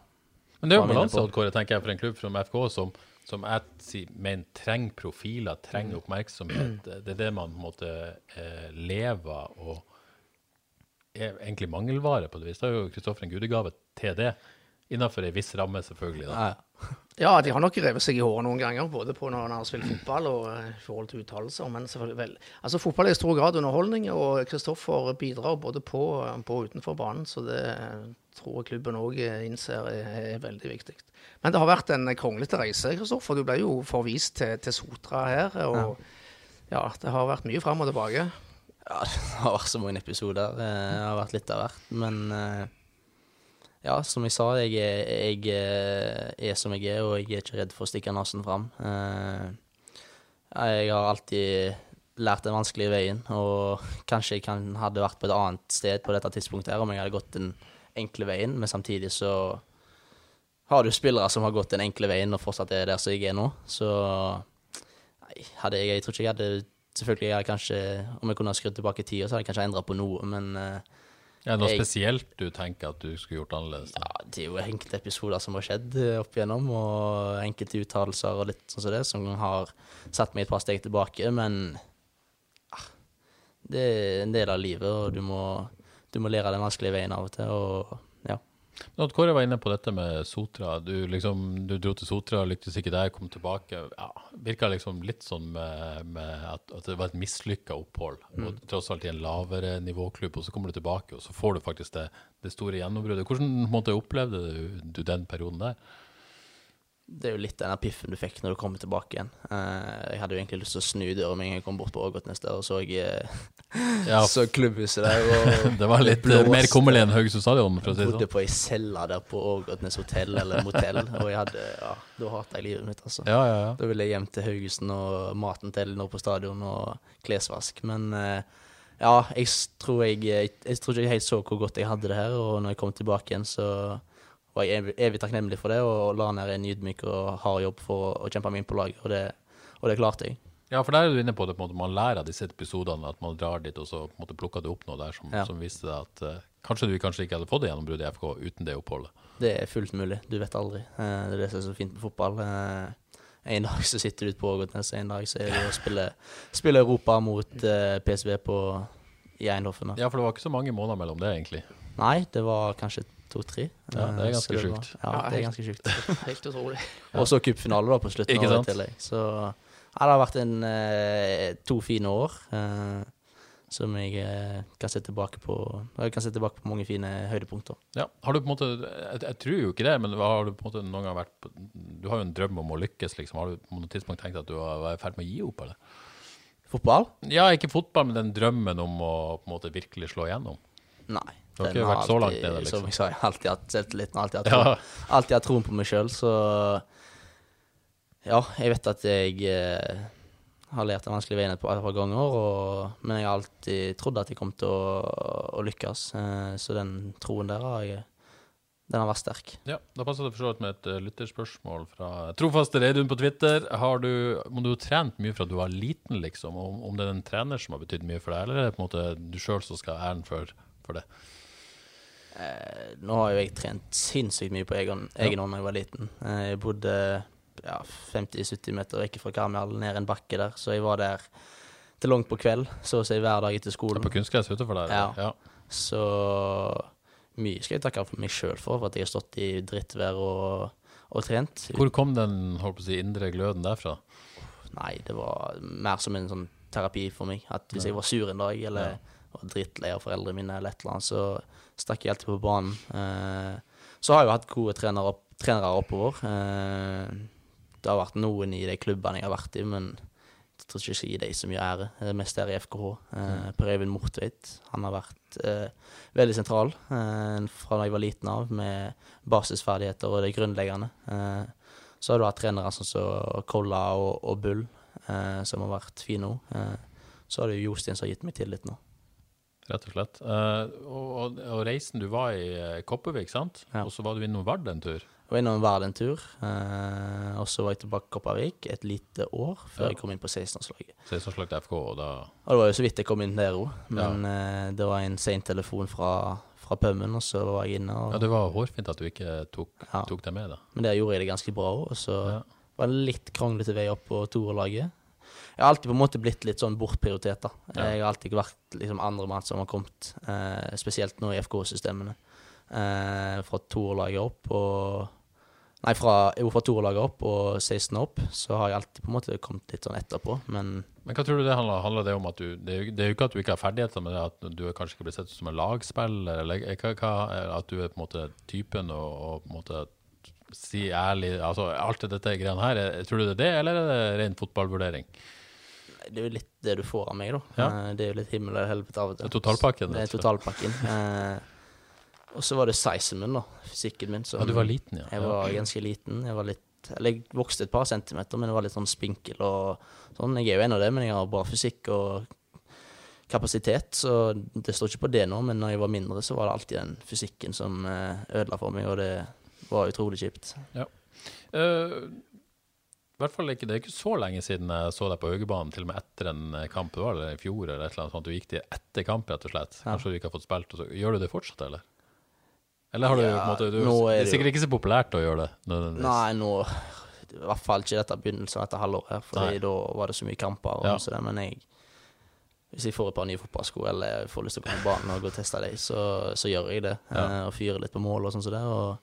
Men det er jo Hva balanse. Odd Kåre, tenker jeg, for en klubb som FK, som, som jeg mener trenger profiler, Mm. trenger oppmerksomhet. Det er det man på en måte eh, lever og er egentlig mangelvare på det vis. Da er jo Kristoffer en gudegave til det. Innenfor ei viss ramme, selvfølgelig. Da. ja. Ja, de har nok revet seg i håret noen ganger, både på når han har spilt fotball og eh, i forhold til uttalelser. Men selvfølgelig vel. Altså, fotball er i stor grad underholdning, og Kristoffer bidrar både på, på og utenfor banen. Så det tror jeg klubben òg innser er, er veldig viktig. Men det har vært en kronglete reise, Kristoffer. Du ble jo forvist til, til Sotra her. Og ja. det har vært mye fram og tilbake. Ja, det har vært så mange episoder. Eh, Det har vært litt av hvert. Men eh, ja, som jeg sa, jeg jeg eh, er som jeg er, og jeg er ikke redd for å stikke nesen fram. Eh, Jeg har alltid lært den vanskelige veien. Og kanskje jeg kan, hadde vært på et annet sted på dette tidspunktet her om jeg hadde gått den enkle veien, men samtidig så har du spillere som har gått den enkle veien og fortsatt er der som jeg er nå. Så nei, hadde jeg, jeg tror ikke jeg hadde Selvfølgelig jeg hadde kanskje, om jeg kunne ha skrudd tilbake tida, så hadde jeg kanskje endra på noe, men eh, Er det noe Jeg- spesielt du tenker at du skulle gjort annerledes? da? ja, det er jo enkelte episoder som har skjedd eh, opp igjennom, og enkelte uttalelser og litt sånn som det, som har satt meg et par steg tilbake, men ah, det er en del av livet, og du må, du må lære den vanskelige veien av og til, og ja. at Kåre var inne på dette med Sotra. Du, liksom, du dro til Sotra, lyktes ikke der, kom tilbake. Ja, Virka liksom litt sånn med, med at, at det var et mislykka opphold. Og tross alt i en lavere nivåklubb, og så kommer du tilbake, og så får du faktisk det, det store gjennombruddet. Hvordan måte, opplevde du, du den perioden der? Det er jo litt den der piffen du fikk når du kommer tilbake igjen. Eh, jeg hadde jo egentlig lyst til å snu døra med en gang jeg kom bort på Ågotnes der og så, jeg, Ja, så klubbhuset der. Det var litt eh, mer kummerlig enn Haugesund stadion, for å si det Jeg bodde sånn. på ei celle der på Ågotnes hotell eller motell, og jeg hadde, ja, da hata jeg livet mitt, altså. Ja, ja, ja. Da ville jeg hjem til Haugesund og maten til Elinor på stadion og klesvask. Men eh, ja, jeg tror jeg, jeg, jeg tror ikke jeg helt så hvor godt jeg hadde det her, og når jeg kom tilbake igjen, så var jeg er evig takknemlig for det, og la ned en ydmyk og hard jobb for å, kjempe meg inn på laget, og det, og det klarte jeg. Ja, for der er du inne på det, på en måte, man lærer av disse episodene, at man drar dit, og så på en måte, plukker det opp noe der som, Ja. som viste deg at uh, kanskje du kanskje ikke hadde fått det gjennombruddet i FK uten det oppholdet. Det er fullt mulig, du vet aldri. Uh, det er det som er så fint med fotball. Uh, en dag så sitter du ute på Ågotnes, en dag så er du og spiller, spiller Europa mot PSV på, i Eindhoven. Ja, for det var ikke så mange måneder mellom det, egentlig. Nei, det var kanskje to-tre. Ja, det er ganske sjukt. Ja, det er ganske sjukt. Helt utrolig. Og så cupfinale da på slutten Ikke av det tillegg. Så ja, det har vært en, eh, to fine år eh, som jeg eh, kan se tilbake på. Jeg kan se tilbake på mange fine høydepunkter. Ja, har du på en måte, jeg, jeg tror jo ikke det, men har du på en måte noen gang vært på, Du har jo en drøm om å lykkes, liksom. Har du på noe tidspunkt tenkt at du var i ferd med å gi opp, eller? Fotball? Ja, ikke fotball, men den drømmen om å på en måte virkelig slå igjennom. Nei. Du har ikke vært så langt nede, liksom. Som jeg sa, jeg har alltid hatt selvtilliten. Alltid hatt Ja. troen, alltid hatt troen på meg sjøl, så Ja, jeg vet at jeg eh, har lært den vanskelige veien et par, et par ganger, og, men jeg har alltid trodd at jeg kom til å, å lykkes. Eh, så den troen der har jeg Den har vært sterk. Ja, Da passer det for så vidt med et uh, lytterspørsmål fra trofaste Reidun på Twitter. Har du, Om du har trent mye fra du var liten, liksom, om, om det er en trener som har betydd mye for deg, eller er det på en måte du sjøl som skal ha æren for, for det? Eh, nå har jo jeg trent sinnssykt mye på egen, egen hånd da jeg var liten. Eh, jeg bodde ja, 50-70 meter vekk fra Karmøy, ned en bakke der, så jeg var der til langt på kveld, så å si hver dag etter skolen. På kunstgress utenfor der? Ja. ja. Så mye skal jeg takke for meg sjøl for, for at jeg har stått i drittvær og, og trent. Hvor kom den holdt på å si, indre gløden derfra? Nei, det var mer som en sånn terapi for meg. At hvis jeg var sur en dag, eller var drittlei av foreldrene mine, eller et eller annet, så stakk jeg alltid på banen. Eh, så har jeg jo hatt gode trenere, opp, trenere oppover. Eh, det har vært noen i de klubbene jeg har vært i, men jeg tror ikke jeg skal gi dem så mye ære. Det er mest ære i FKH. Eh, per Øyvind Mortveit. Han har vært veldig sentral fra da jeg var liten av, med basisferdigheter og det grunnleggende. Så har du hatt trenere sånn som Kolla og, og Bull, som har vært fine òg. Så har du Jostein som har gitt meg tillit nå. Rett og slett. Uh, og, og, og reisen du var i eh, Kopervik, sant? Ja. Og så var du innom Vard en tur? Jeg var innom Vard en tur, Uh, og så var jeg tilbake i Kopervik et lite år før Ja. jeg kom inn på 16-årslaget. 16-årslag til FK, og da Og det var jo så vidt jeg kom inn der òg, men eh, det var en sen telefon fra, fra Pømmen, og så var jeg inne. Og, Ja, det var hårfint at du ikke tok, Ja. tok deg med, da. Men der gjorde jeg det ganske bra òg, og så Ja. var det litt kronglete vei opp på toerlaget. Jeg har alltid på en måte blitt litt sånn bortprioritert, da. Ja. Jeg har alltid vært liksom andremann som har kommet, eh, spesielt nå i FK-systemene. Eh, fra toerlaget opp og Nei, fra, jo, fra toerlaget opp og 16 opp, så har jeg alltid på en måte kommet litt sånn etterpå, men Men hva tror du det handler, handler det om at du det er, jo, det er jo ikke at du ikke har ferdigheter, men at du kanskje ikke blitt sett som en lagspiller, eller hva, hva, at du er på en måte typen og, og på en måte si ærlig Altså alt dette greiene her, er- tror du det er det, eller er det ren fotballvurdering? Det er jo litt det du får av meg, da. Ja. Eh, det er jo litt himmel og helvete av og til. Det er totalpakken, Det er totalpakken. Eh, og så var det sizen min, da. Fysikken min. Som, Ja, du var liten, ja. Jeg var ganske liten. Jeg var litt Eller jeg vokste et par centimeter, men jeg var litt sånn spinkel og sånn. Jeg er jo en av det, men jeg har bra fysikk og kapasitet, så det står ikke på det nå. Men når jeg var mindre, så var det alltid den fysikken som eh, ødela for meg, og det var utrolig kjipt. Eh, I hvert fall ikke, Det er ikke så lenge siden jeg så deg på Haugebanen, til og med etter en kamp. Det var det i fjor eller et eller annet sånt. Du gikk til etter kamp, rett og slett. Kanskje du ikke har fått spilt. Og så. Gjør du det fortsatt, eller? Eller har du, Ja, på en måte, du er Det er sikkert sikkert ikke så populært å gjøre det. Nei, nå I hvert fall ikke dette begynnelsen av dette halvåret, for Fordi Nei. da var det så mye kamper. Og Ja. så det, men jeg hvis jeg får et par nye fotballsko eller jeg får lyst til å gå på banen og gå og teste dem, så, så gjør jeg det. Ja. eh, Og fyrer litt på mål og sånn som det. Og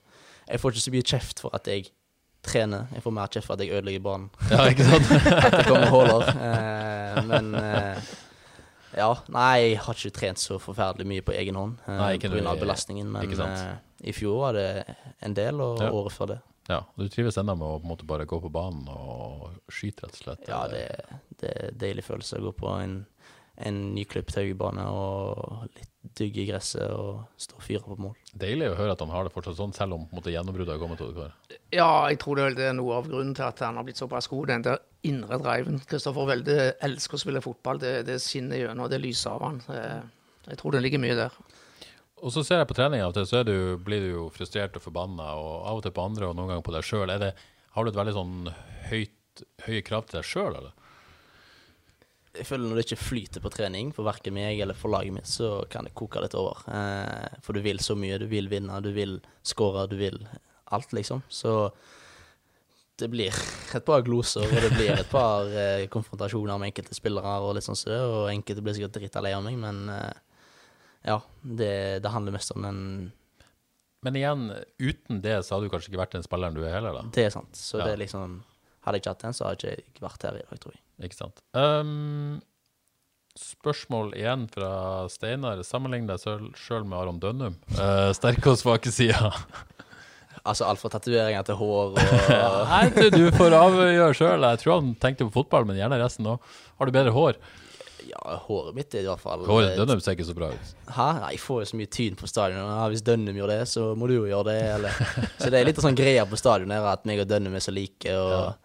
jeg får ikke så mye kjeft for at jeg trener. Jeg får mer kjeft for at jeg ødelegger banen. Ja, ikke sant? At det kommer huller. Eh, men eh, ja, nei, jeg har ikke trent så forferdelig mye på egen hånd eh, ikke av belastningen. Men eh, i fjor var det en del, og Ja. året før det. Ja, Du trives ennå med å på en måte bare gå på banen og skyte, rett og slett? Ja, det, det er en deilig følelse å gå på en, en nyklipt Haugebane og litt dygg i gresset og stå og fyre på mål. Deilig å høre at han har det fortsatt sånn, selv om gjennombruddet har kommet. Oddvar. Ja, jeg tror det er noe av grunnen til at han har blitt såpass god. Den der indre driven. Kristoffer Welde elsker å spille fotball. Det, det skinner gjennom, det lyser av han. Eh, Jeg tror det ligger mye der. Og så ser jeg på trening av og til, så er du, blir du jo frustrert og forbanna, og av og til på andre, og noen ganger på deg sjøl. Har du et veldig sånn høyt, høye krav til deg sjøl, eller? Jeg føler når det ikke flyter på trening for verken meg eller for laget mitt, så kan det koke litt over. Eh, for du vil så mye. Du vil vinne, du vil skåre, du vil alt, liksom. Så det blir et par gloser, og det blir et par eh, konfrontasjoner med enkelte spillere, og litt sånn som det, og enkelte blir sikkert drita lei av meg, men eh, ja, det, det handler mest om den Men igjen, uten det så hadde du kanskje ikke vært den spilleren du er heller, da. Det er sant. Så Ja. det er liksom Hadde jeg ikke hatt den, så hadde jeg ikke vært her i dag, tror jeg. Ikke sant. Um, spørsmål igjen fra Steinar. Sammenlign deg sjøl med Aron Dønnum. Uh, sterke og svake sider. Altså alt fra tatoveringer til hår og Nei, du, du får avgjøre sjøl. Jeg tror han tenkte på fotball, men gjerne resten òg. Har du bedre hår? Ja, håret mitt er i hvert fall Håret Dønnum ser ikke så bra ut. Hæ? Nei, Jeg får jo så mye tyn på stadion. Ja, hvis Dønnum gjør det, så må du jo gjøre det. Eller. Så det er litt sånn greia på stadion her at meg og Dønnum er så like. Og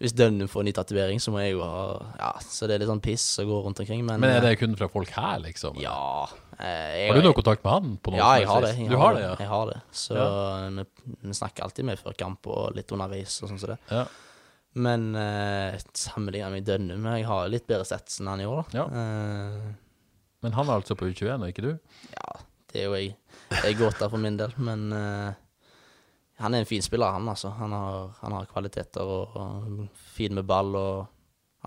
hvis Dønnum får ny tatovering, så må jeg jo ha Ja, så det er litt sånn piss å gå rundt omkring. Men, Men er det kun fra folk her, liksom? Ja. eh, jeg- Har du noe kontakt med han? på noen Ja, jeg har det. Jeg Du har det, ja? Jeg har det. Så vi, vi snakker alltid med før kamp og litt underveis og sånn som det. Ja. Men uh, sammenlignet med Dønnum Jeg har litt bedre sets enn han i år, da. Ja. Uh, Men han er altså på U21, og ikke du? ja, det er jo jeg. Jeg gåta for min del, men eh, han er en fin spiller, han altså. Han har, han har kvaliteter og, og fin med ball og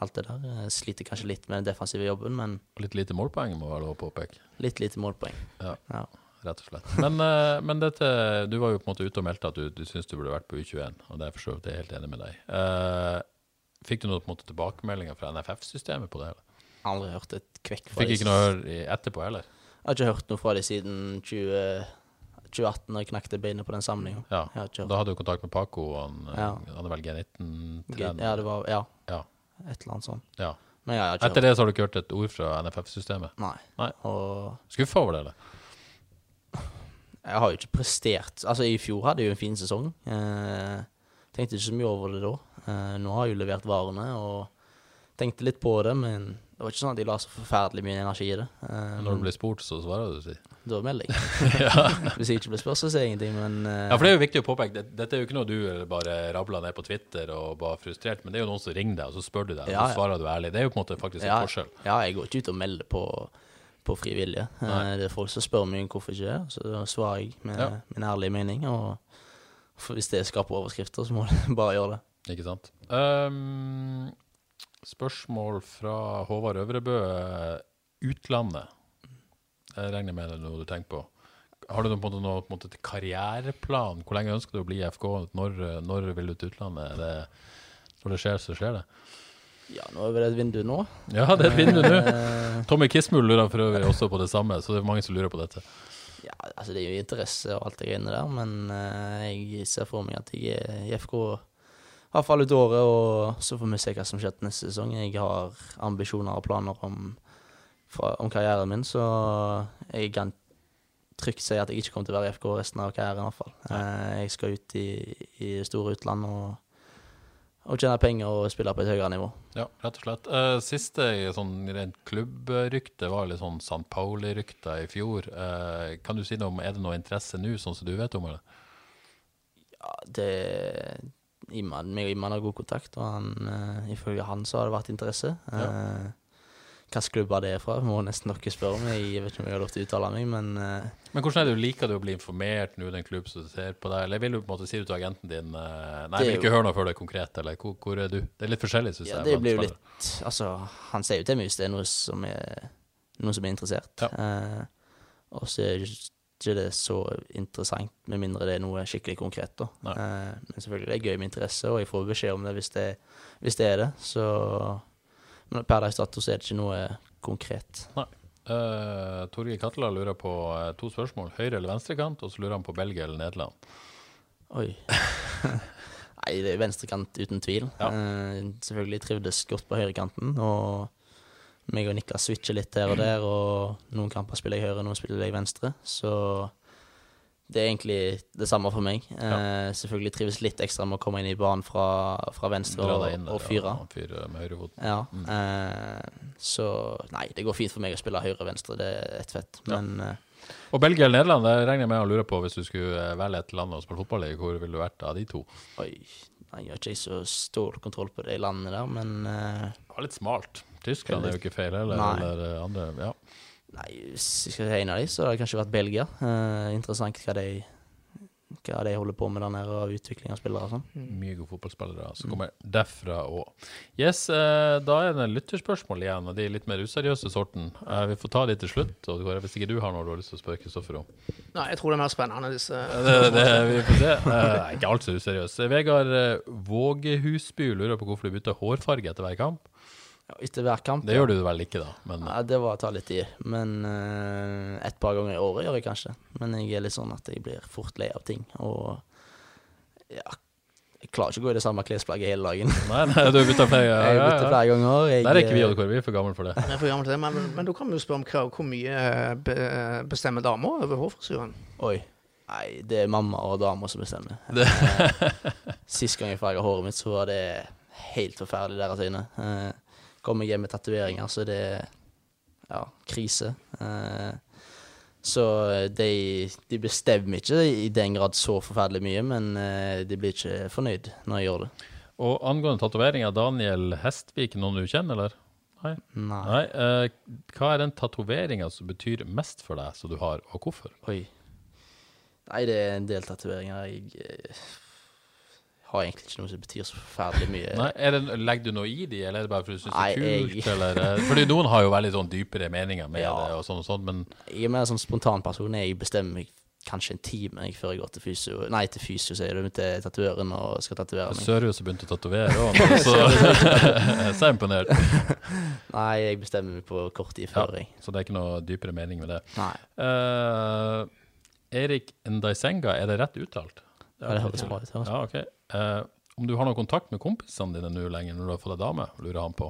alt det der. Jeg sliter kanskje litt med den defensive jobben, men Litt lite målpoeng, må være lov å påpeke. litt lite målpoeng. Ja. Ja. Rett og slett. Men, eh, men dette, du var jo på en måte ute og meldte at du, du syns du burde vært på U21, og det er for så vidt jeg helt enig med deg. Uh, fikk du noen på en måte, tilbakemeldinger fra NFF-systemet på det? eller? Aldri hørt et kvekk fra Fikk ikke noe etterpå heller? Jeg har ikke hørt noe fra dem siden 20, 2018, da jeg knakte beinet på den samlinga. Ja. Da hadde du kontakt med Paco, og han, Ja. han er vel G19-trener? Ja, det var Ja, Ja. et eller annet sånt. ja. Men jeg Etter det så har du ikke hørt et ord fra NFF-systemet? Nei. Nei. Og Skuffa over det, eller? jeg har jo ikke prestert Altså, i fjor hadde jeg jo en fin sesong. Eh, tenkte ikke så mye over det da. Eh, nå har jeg jo levert varene og tenkte litt på det, men det var ikke sånn at de la så forferdelig mye energi i det. Um, Når du blir spurt, så svarer du, si. Da melder jeg. Hvis jeg ikke blir spurt, så sier jeg ingenting, men uh, Ja, for det er jo viktig å påpeke. det- Dette er jo ikke noe du bare rabler ned på Twitter og bare frustrert, men det er jo noen som ringer deg, og så spør du deg, og Ja, så svarer du ærlig. Det er jo på en måte faktisk ja, en forskjell. Ja, jeg går ikke ut og melder på, på frivillige. Eh, Nei. det er folk som spør meg om hvorfor ikke, det, så svarer jeg med Ja. min ærlige mening. Og hvis det skaper overskrifter, så må du bare gjøre det. Ikke sant? Ehm, spørsmål fra Håvard Øvrebø. Utlandet. Jeg regner med det er noe du tenker på. Har du noen, på en måte, på en måte, karriereplan? Hvor lenge ønsker du å bli i FK? Når, når vil du til utlandet? Det, når det skjer, så skjer det. Ja, nå er det et vindu nå. Ja, det er et vindu nå. Eh, Tommy Kismul lurer for øvrig også på det samme, så det er mange som lurer på dette. Ja, altså det er jo interesse og alt det greiene der, men eh, jeg ser for meg at jeg er i FK i hvert fall ut året, og så får vi se hva som skjer neste sesong. Jeg har ambisjoner og planer om, fra, om karrieren min, så jeg kan trygt si at jeg ikke kommer til å være i FK resten av karrieren i hvert fall. Eh, jeg skal ut i, i store utland og og tjene penger og spille på et høyere nivå. Ja, rett og slett. Eh, siste sånn rent klubbrykte var litt sånn St. Pauli-rykta i fjor. Eh, kan du si noe om, Er det noe interesse nå, sånn som du vet om? eller? Ja, det Iman, meg og Iman har god kontakt, og han, eh, ifølge han så har det vært interesse. Ja. Eh, Hvilke klubber det er fra, må nesten dere spørre om. Jeg vet ikke om jeg har lov til å uttale meg, men eh, Men hvordan er det du liker du å bli informert nå, den klubben som ser på deg? Eller vil du på en måte si det til agenten din Nei, jeg vil ikke høre noe før det er konkret, eller hvor, hvor er du? Det er litt forskjellig, syns ja, jeg. det blir jo litt Altså, han sier jo til meg hvis det er noe som er, noe som er interessert. Ja. Uh, og så er det ikke det så interessant, med mindre det er noe skikkelig konkret, da. Nei. Eh, men selvfølgelig det er gøy med interesse, og jeg får beskjed om det hvis det, hvis det er det. Så Men per dags dato så er det ikke noe konkret. Uh, Torgeir Katla lurer på uh, to spørsmål. Høyre- eller venstrekant? Og så lurer han på Belgia eller Nederland. Oi. Nei, det er venstrekant uten tvil. Ja. Uh, selvfølgelig trivdes godt på høyrekanten, og meg og Niklas switcher litt her og der, og noen kamper spiller jeg høyre, noen spiller jeg venstre, så det er egentlig det samme for meg. Eh, selvfølgelig trives litt ekstra med å komme inn i banen fra, fra venstre og, inn og fyre. Ja, fyre med høyrefoten. Ja, eh, så nei, det går fint for meg å spille høyre-venstre, det er ett fett. Men ja. Og Belgia eller Nederland, det regner jeg med å lure på hvis du skulle eh, velge et land å spille fotball i. Hvor ville du vært av de to? oi, nei, jeg har ikke så stor kontroll på de landene der, men eh, Det var litt smalt. Tyskland er jo ikke feil, eller, Nei. eller andre. Ja. Nei, hvis jeg skal si en av de, så har det kanskje vært Belgia. Eh, interessant hva de, hva de holder på med den her, av utvikling av spillere og sånn. Mye gode fotballspillere som kommer derfra òg. Yes, eh, da er det lytterspørsmål igjen, og de litt mer useriøse sorten. Eh, vi får ta de til slutt. og Hvis ikke du har noe du har lyst til å spørre Kristoffer om. Nei, jeg tror det er mer spennende, disse Det, det, vi får se. Eh, ikke alt så useriøst. Vegard eh, Vågehusby lurer på hvorfor du bytter hårfarge etter hver kamp. Ja, etter hver kamp. Det gjør du vel ikke, da? Men Ja, det var å ta litt i. Men uh, et par ganger i året gjør jeg kanskje. Men jeg er litt sånn at jeg blir fort lei av ting. Og ja, jeg klarer ikke å gå i det samme klesplagget hele dagen. nei, nei, du bytter flere. Jeg Ja, har ja, ja. flere ganger. Jeg, Der er ikke vi og vi er for gamle for det. Jeg er for gammel til det, men, men du kan jo spørre om hva, hvor mye eh, be, bestemmer dama over hårfrisyren? Oi. Nei, det er mamma og dama som bestemmer. Det- Eh, Sist gang jeg farga håret mitt, så var det helt forferdelig i deres øyne. Kom jeg hjem med tatoveringer, så det er ja, krise. Eh, så de, de bestemmer ikke i den grad så forferdelig mye, men eh, de blir ikke fornøyd når jeg gjør det. Og angående tatoveringer, Daniel Hestvik, noen du kjenner, eller? Nei. Nei. Nei. eh, hva er den tatoveringa som betyr mest for deg, som du har, og hvorfor? Oi. Nei, det er en del tatoveringer. Jeg har egentlig ikke noe som betyr så forferdelig mye. Nei, det, Legger du noe i de, eller er det bare fordi du syns det er kult? Eller, eh, fordi noen har jo veldig sånn dypere meninger med Ja. det, og sånn og sånn, men Jeg er mer sånn spontan person. Jeg bestemmer meg kanskje en time jeg, før jeg går til fysio. Nei, til fysio, sier du, til tatovøren og skal tatovere meg. Sørhus har begynt å tatovere òg, så jeg er imponert. Nei, jeg bestemmer meg på kort tid før, jeg. Så det er ikke noe dypere mening med det. Nei. Uh, Erik Ndaisenga, er det rett uttalt? Ja, det høres bra ut. det. Ja, ok. Eh, om du har noe kontakt med kompisene dine nå lenger, når du har fått deg dame, lurer han på.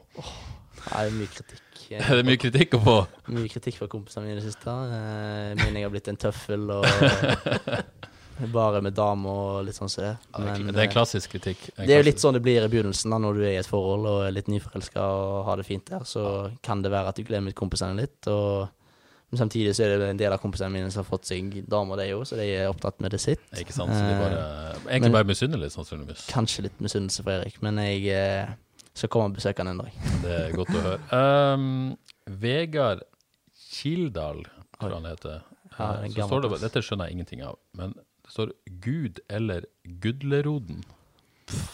Nei, det er mye kritikk. Er det mye kritikk å få? Mye kritikk fra kompisene mine i det siste. Jeg mener jeg har blitt en tøffel og bare med dame og litt sånn som det. Men, det er en eh, klassisk kritikk. En Det er jo litt sånn det blir i begynnelsen, da, når du er i et forhold og er litt nyforelska og har det fint der. Så kan det være at du glemmer kompisene litt. Og, men samtidig så er det en del av kompisene mine som har fått seg damer, de òg, så de er opptatt med det sitt. Ikke sant? Så de bare, Eh, egentlig men- bare misunnelige, sannsynligvis. Kanskje litt misunnelse for Erik, men jeg eh, skal komme og besøke han en dag. Det er godt å høre. Um, Vegard Kildahl, tror han heter. Ja, Eh, så står det, dette skjønner jeg ingenting av, men det står Gud eller Gudleroden.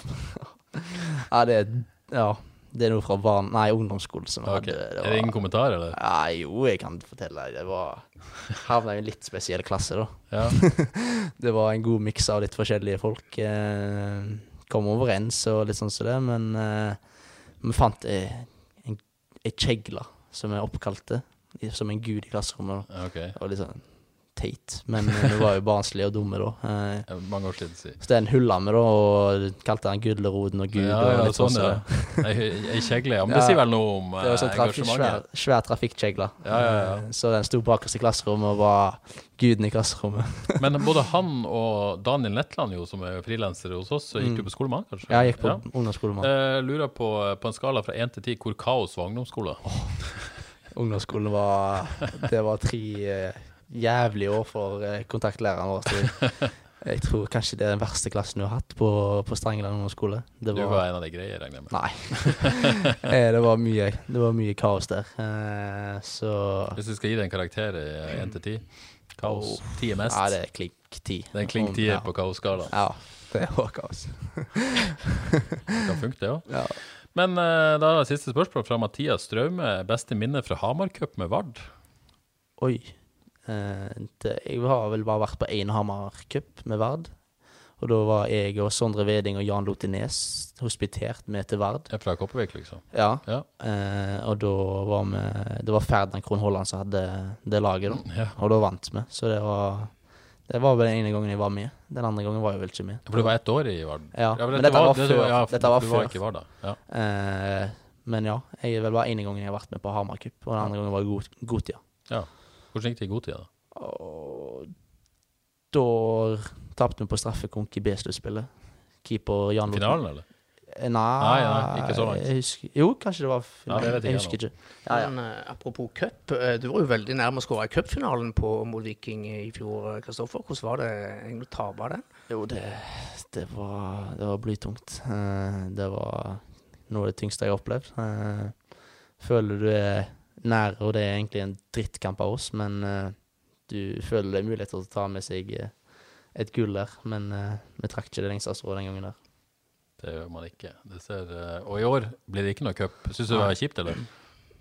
Ja, det er, ja, det er noe fra barn... Nei, ungdomsskolen som okay. hadde det hadde. Er det ingen kommentar, eller? Ja, jo, jeg kan fortelle. Det var Havna i en litt spesiell klasse, da. Ja. Det var en god miks av litt forskjellige folk. Eh, kom overens og litt sånn som det, men eh, vi fant en, ei kjegle som vi oppkalte som en gud i klasserommet. Okay. Og liksom teit, men vi var jo barnslige og dumme da. Eh, Eh, Mange år siden, siden. Så den hylla vi da, og kalte han Gudleroden og Gud. Ja, og ja, litt sånn, så ja. det. Ei kjegle, ja. Men det sier vel noe om Det var sånn eh, traf svær, svær trafikkjegle. Ja, ja, ja. Eh, Så den sto bakerst i klasserommet og var guden i klasserommet. Men både han og Daniel Netland, jo, som er frilanser hos oss, gikk jo på skole med han, kanskje? Mm. Ja, jeg gikk på ungdomsskole med han. Eh, lurer på, på en skala fra 1 til 10, hvor kaos var ungdomsskole? Ungdomsskolen var Det var tre jævlige år for eh, kontaktlæreren vår. Jeg, tror kanskje det er den verste klassen du har hatt på, på Strangeland ungdomsskole. Det Du var en av de greie, regner jeg med. Nei. Eh, det var mye Det var mye kaos der. Eh, så Hvis du skal gi deg en karakter i 1 til 10, kaos. 10 er mest. Ja, det er klink ti. Det er en klink 10 Ja. på kaosskalaen. Ja, det var kaos. Kan funke, det òg. Ja. Men da er det siste spørsmål fra Mathias Straume. Beste minne fra Hamar-cup med Vard? Oi. Eh, det, jeg har vel bare vært på én Hamar-cup med Vard. Og da var jeg og Sondre Veding og Jan Lotines hospitert med til Vard. Er fra Kopervik, liksom? Ja. Ja. Eh, og da var vi Det var Ferdinand Krohn Haaland som hadde det laget, da. ja. Og da vant vi. Så det var Det var vel den ene gangen jeg var med. Den andre gangen var jeg vel ikke med. For du var ett år i Vard? Ja, ja, men dette dette var det- før. Ja, Dette var før. var da. Ja. Eh, men ja, jeg er vel bare ene gangen jeg har vært med på Hamar Cup, og den andre gangen var God- Gotia. ja. Hvordan gikk det i godtida, da? Og da tapte vi på straffekonk i B-sluttspillet. Keeper Jan Lotten- Finalen, eller? Eh, Nei, Nei, nei, ikke så langt. Jeg husker, jo, kanskje det var finalen. Ja, jeg jeg husker ikke. Ja, ja. Men eh, apropos cup, eh, du var jo veldig nærme å skåre i cupfinalen på- mot Viking i fjor, Kristoffer. Hvordan var det egentlig å tape den? Jo, det, det var, det var blytungt. Eh, Det var noe av det tyngste jeg har opplevd. Eh, Føler du er nær, og det er egentlig en drittkamp av oss, men uh, du føler det er muligheter til å ta med seg uh, et gull der. Men eh, vi trakk ikke det lengste strået den gangen der. Det gjør man ikke. Det ser, og i år blir det ikke noe cup. Syns du det var kjipt, eller?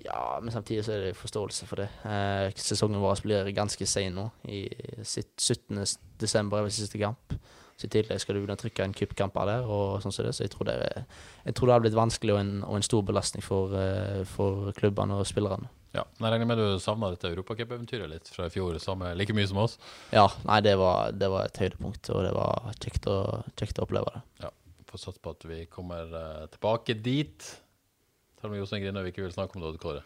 Ja, men samtidig så er det forståelse for det. Eh, sesongen vår blir ganske sen nå. I sitt 17. desember er det siste kamp. Så i tillegg skal du å trykke en cupkamper der, og sånn som det. Så jeg tror det, er, jeg tror det har blitt vanskelig og en, og en stor belastning for, eh, for klubbene og spillerne. Ja. Men Jeg regner med du savna dette europacup-eventyret litt fra i fjor, samme, like mye som oss? Ja, nei, det var, det var et høydepunkt, og det var kjekt å, kjekt å oppleve det. Ja. Får satse på at vi kommer eh, tilbake dit. Selv om Jostein Grindhaug ikke vil snakke om det, Kåre.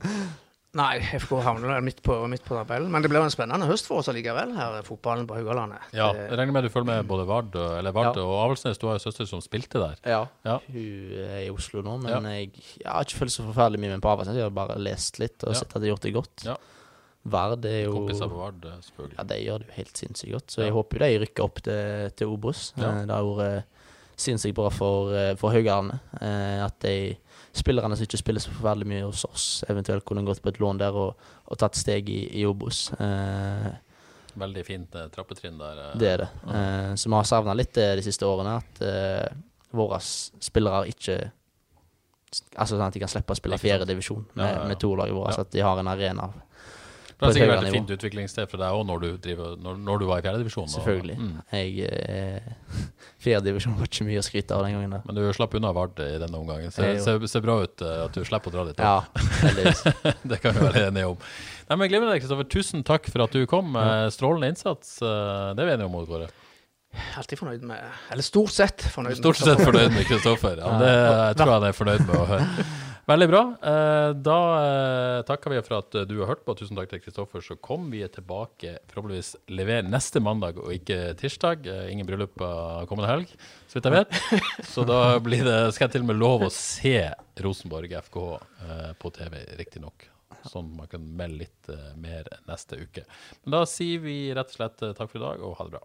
Nei, FK havner midt på, midt på tabellen. Men det ble jo en spennende høst for oss allikevel, her fotballen på Haugalandet. Ja, jeg regner med du følger med både Vard og, eller Vard Ja. og Avaldsnes. Du har jo søster som spilte der. Ja, Ja. hun er i Oslo nå, men Ja. jeg, jeg har ikke følt så forferdelig mye med på Avaldsnes. Jeg har bare lest litt og Ja. sett at de har gjort det godt. Ja. Verd er jo Kompiser på Vard, eh, selvfølgelig. Ja, de gjør det jo helt sinnssykt godt. Så Ja. jeg håper jo de rykker opp til, til Obos. Ja. Eh, Det har vært sinnssykt bra for, eh, for Haugalandet. Eh, At de spillerne som ikke spiller så forferdelig mye hos oss, eventuelt kunne gått på et lån der og, og tatt steg i, i Obos. Eh, Veldig fint eh, trappetrinn der. eh. Det er det. Eh, Så vi har savna litt det de siste årene, at eh, våre spillere ikke Altså sånn at de kan slippe å spille Fjerde divisjon fjerdedivisjon Ja, med, ja, ja. med to lag i vår. Ja. Så at de har en arena. Det har sikkert vært et fint utviklingssted for deg òg når, du når, når du var i fjerdedivisjon. Selvfølgelig. Mm. Jeg eh, Fjerdedivisjon var ikke mye å skryte av den gangen Da. Men du slapp unna Vard i denne omgangen. Ser, ser, ser bra ut eh, at du slipper å dra dit. Ja, det kan vi være enige om. Nei, men Glimrende, Kristoffer. Tusen takk for at du kom. Eh, Strålende innsats. eh, Det er vi enige om, Odd Kåre. Alltid fornøyd med Eller stort sett fornøyd Stort sett fornøyd med Kristoffer. Ja, det jeg tror jeg han er fornøyd med å høre. Veldig bra. Eh, Da eh, takker vi for at du har hørt på. Tusen takk til Kristoffer. Så kom vi tilbake forhåpentligvis lever neste mandag og ikke tirsdag. Eh, Ingen bryllup kommende helg, så vidt jeg vet. Så da blir det, skal jeg til og med lov å se Rosenborg FK eh, på TV, riktignok. Sånn man kan melde litt eh, mer neste uke. Men da sier vi rett og slett eh, takk for i dag, og ha det bra.